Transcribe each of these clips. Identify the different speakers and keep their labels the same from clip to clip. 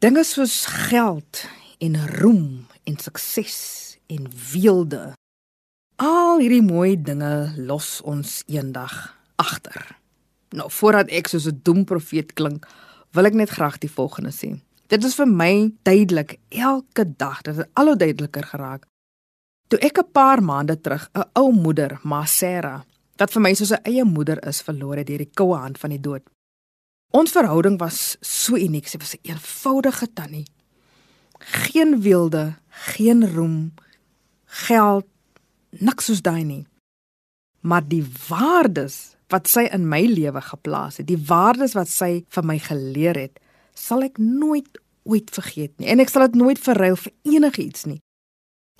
Speaker 1: Dinge soos geld en roem en sukses en weelde. Al hierdie mooi dinge los ons eendag agter. Nou voordat ek soos 'n doemprofeet klink, wil ek net graag die volgende sê. Dit is vir my duidelik elke dag, dit het al hoe duideliker geraak. Toe ek 'n paar maande terug 'n ou moeder, Masera, wat vir my soos 'n eie moeder is, verloor het deur die koue hand van die dood. Ons verhouding was so uniek. Sy was 'n eenvoudige tannie. Geen wilde, geen roem, geld, niks soos daai nie. Maar die waardes wat sy in my lewe geplaas het, die waardes wat sy vir my geleer het, sal ek nooit ooit vergeet nie. En ek sal dit nooit verruil vir enigiets nie.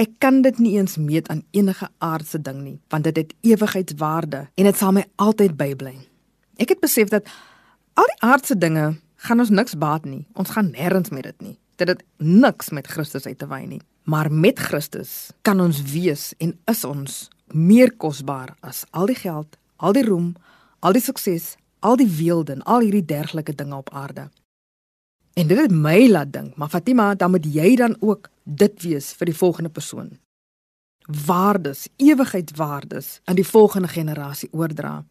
Speaker 1: Ek kan dit nie eens meet aan enige aardse ding nie, want dit het ewigheidswaarde en dit sal my altyd bybly. Ek het besef dat Al die aardse dinge gaan ons niks baat nie. Ons gaan nêrens met dit nie. Dit het niks met Christus uit te wy nie. Maar met Christus kan ons wees en is ons meer kosbaar as al die geld, al die roem, al die sukses, al die weelde en al hierdie dergelike dinge op aarde. En dit het my laat dink, maar Fatima, dan moet jy dan ook dit wees vir die volgende persoon. Waardes, ewigheidswaardes aan die volgende generasie oordra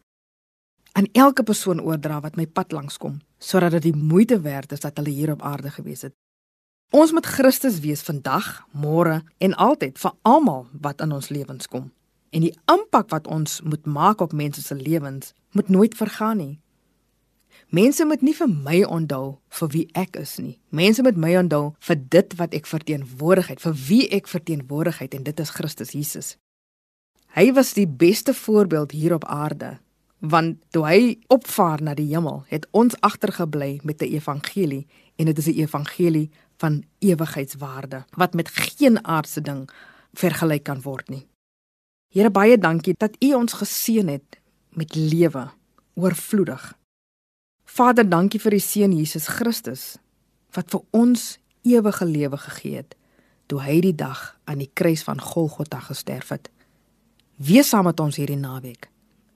Speaker 1: aan elke persoon oordra wat my pad langs kom, sodat dit die moeite werd is dat hulle hier op aarde gewees het. Ons moet Christus wees vandag, môre en altyd vir almal wat in ons lewens kom. En die impak wat ons moet maak op mense se lewens moet nooit vergaan nie. Mense moet nie vir my onthou vir wie ek is nie. Mense moet my onthou vir dit wat ek verteenwoordigheid, vir wie ek verteenwoordigheid en dit is Christus Jesus. Hy was die beste voorbeeld hier op aarde want toe hy opvaar na die hemel, het ons agtergebly met 'n evangelie en dit is 'n evangelie van ewigheidswaarde wat met geen aardse ding vergelyk kan word nie. Here baie dankie dat U ons geseën het met lewe oorvloedig. Vader, dankie vir U seun Jesus Christus wat vir ons ewige lewe gegee het toe hy die dag aan die kruis van Golgotha gesterf het. Wees saam met ons hierdie naweek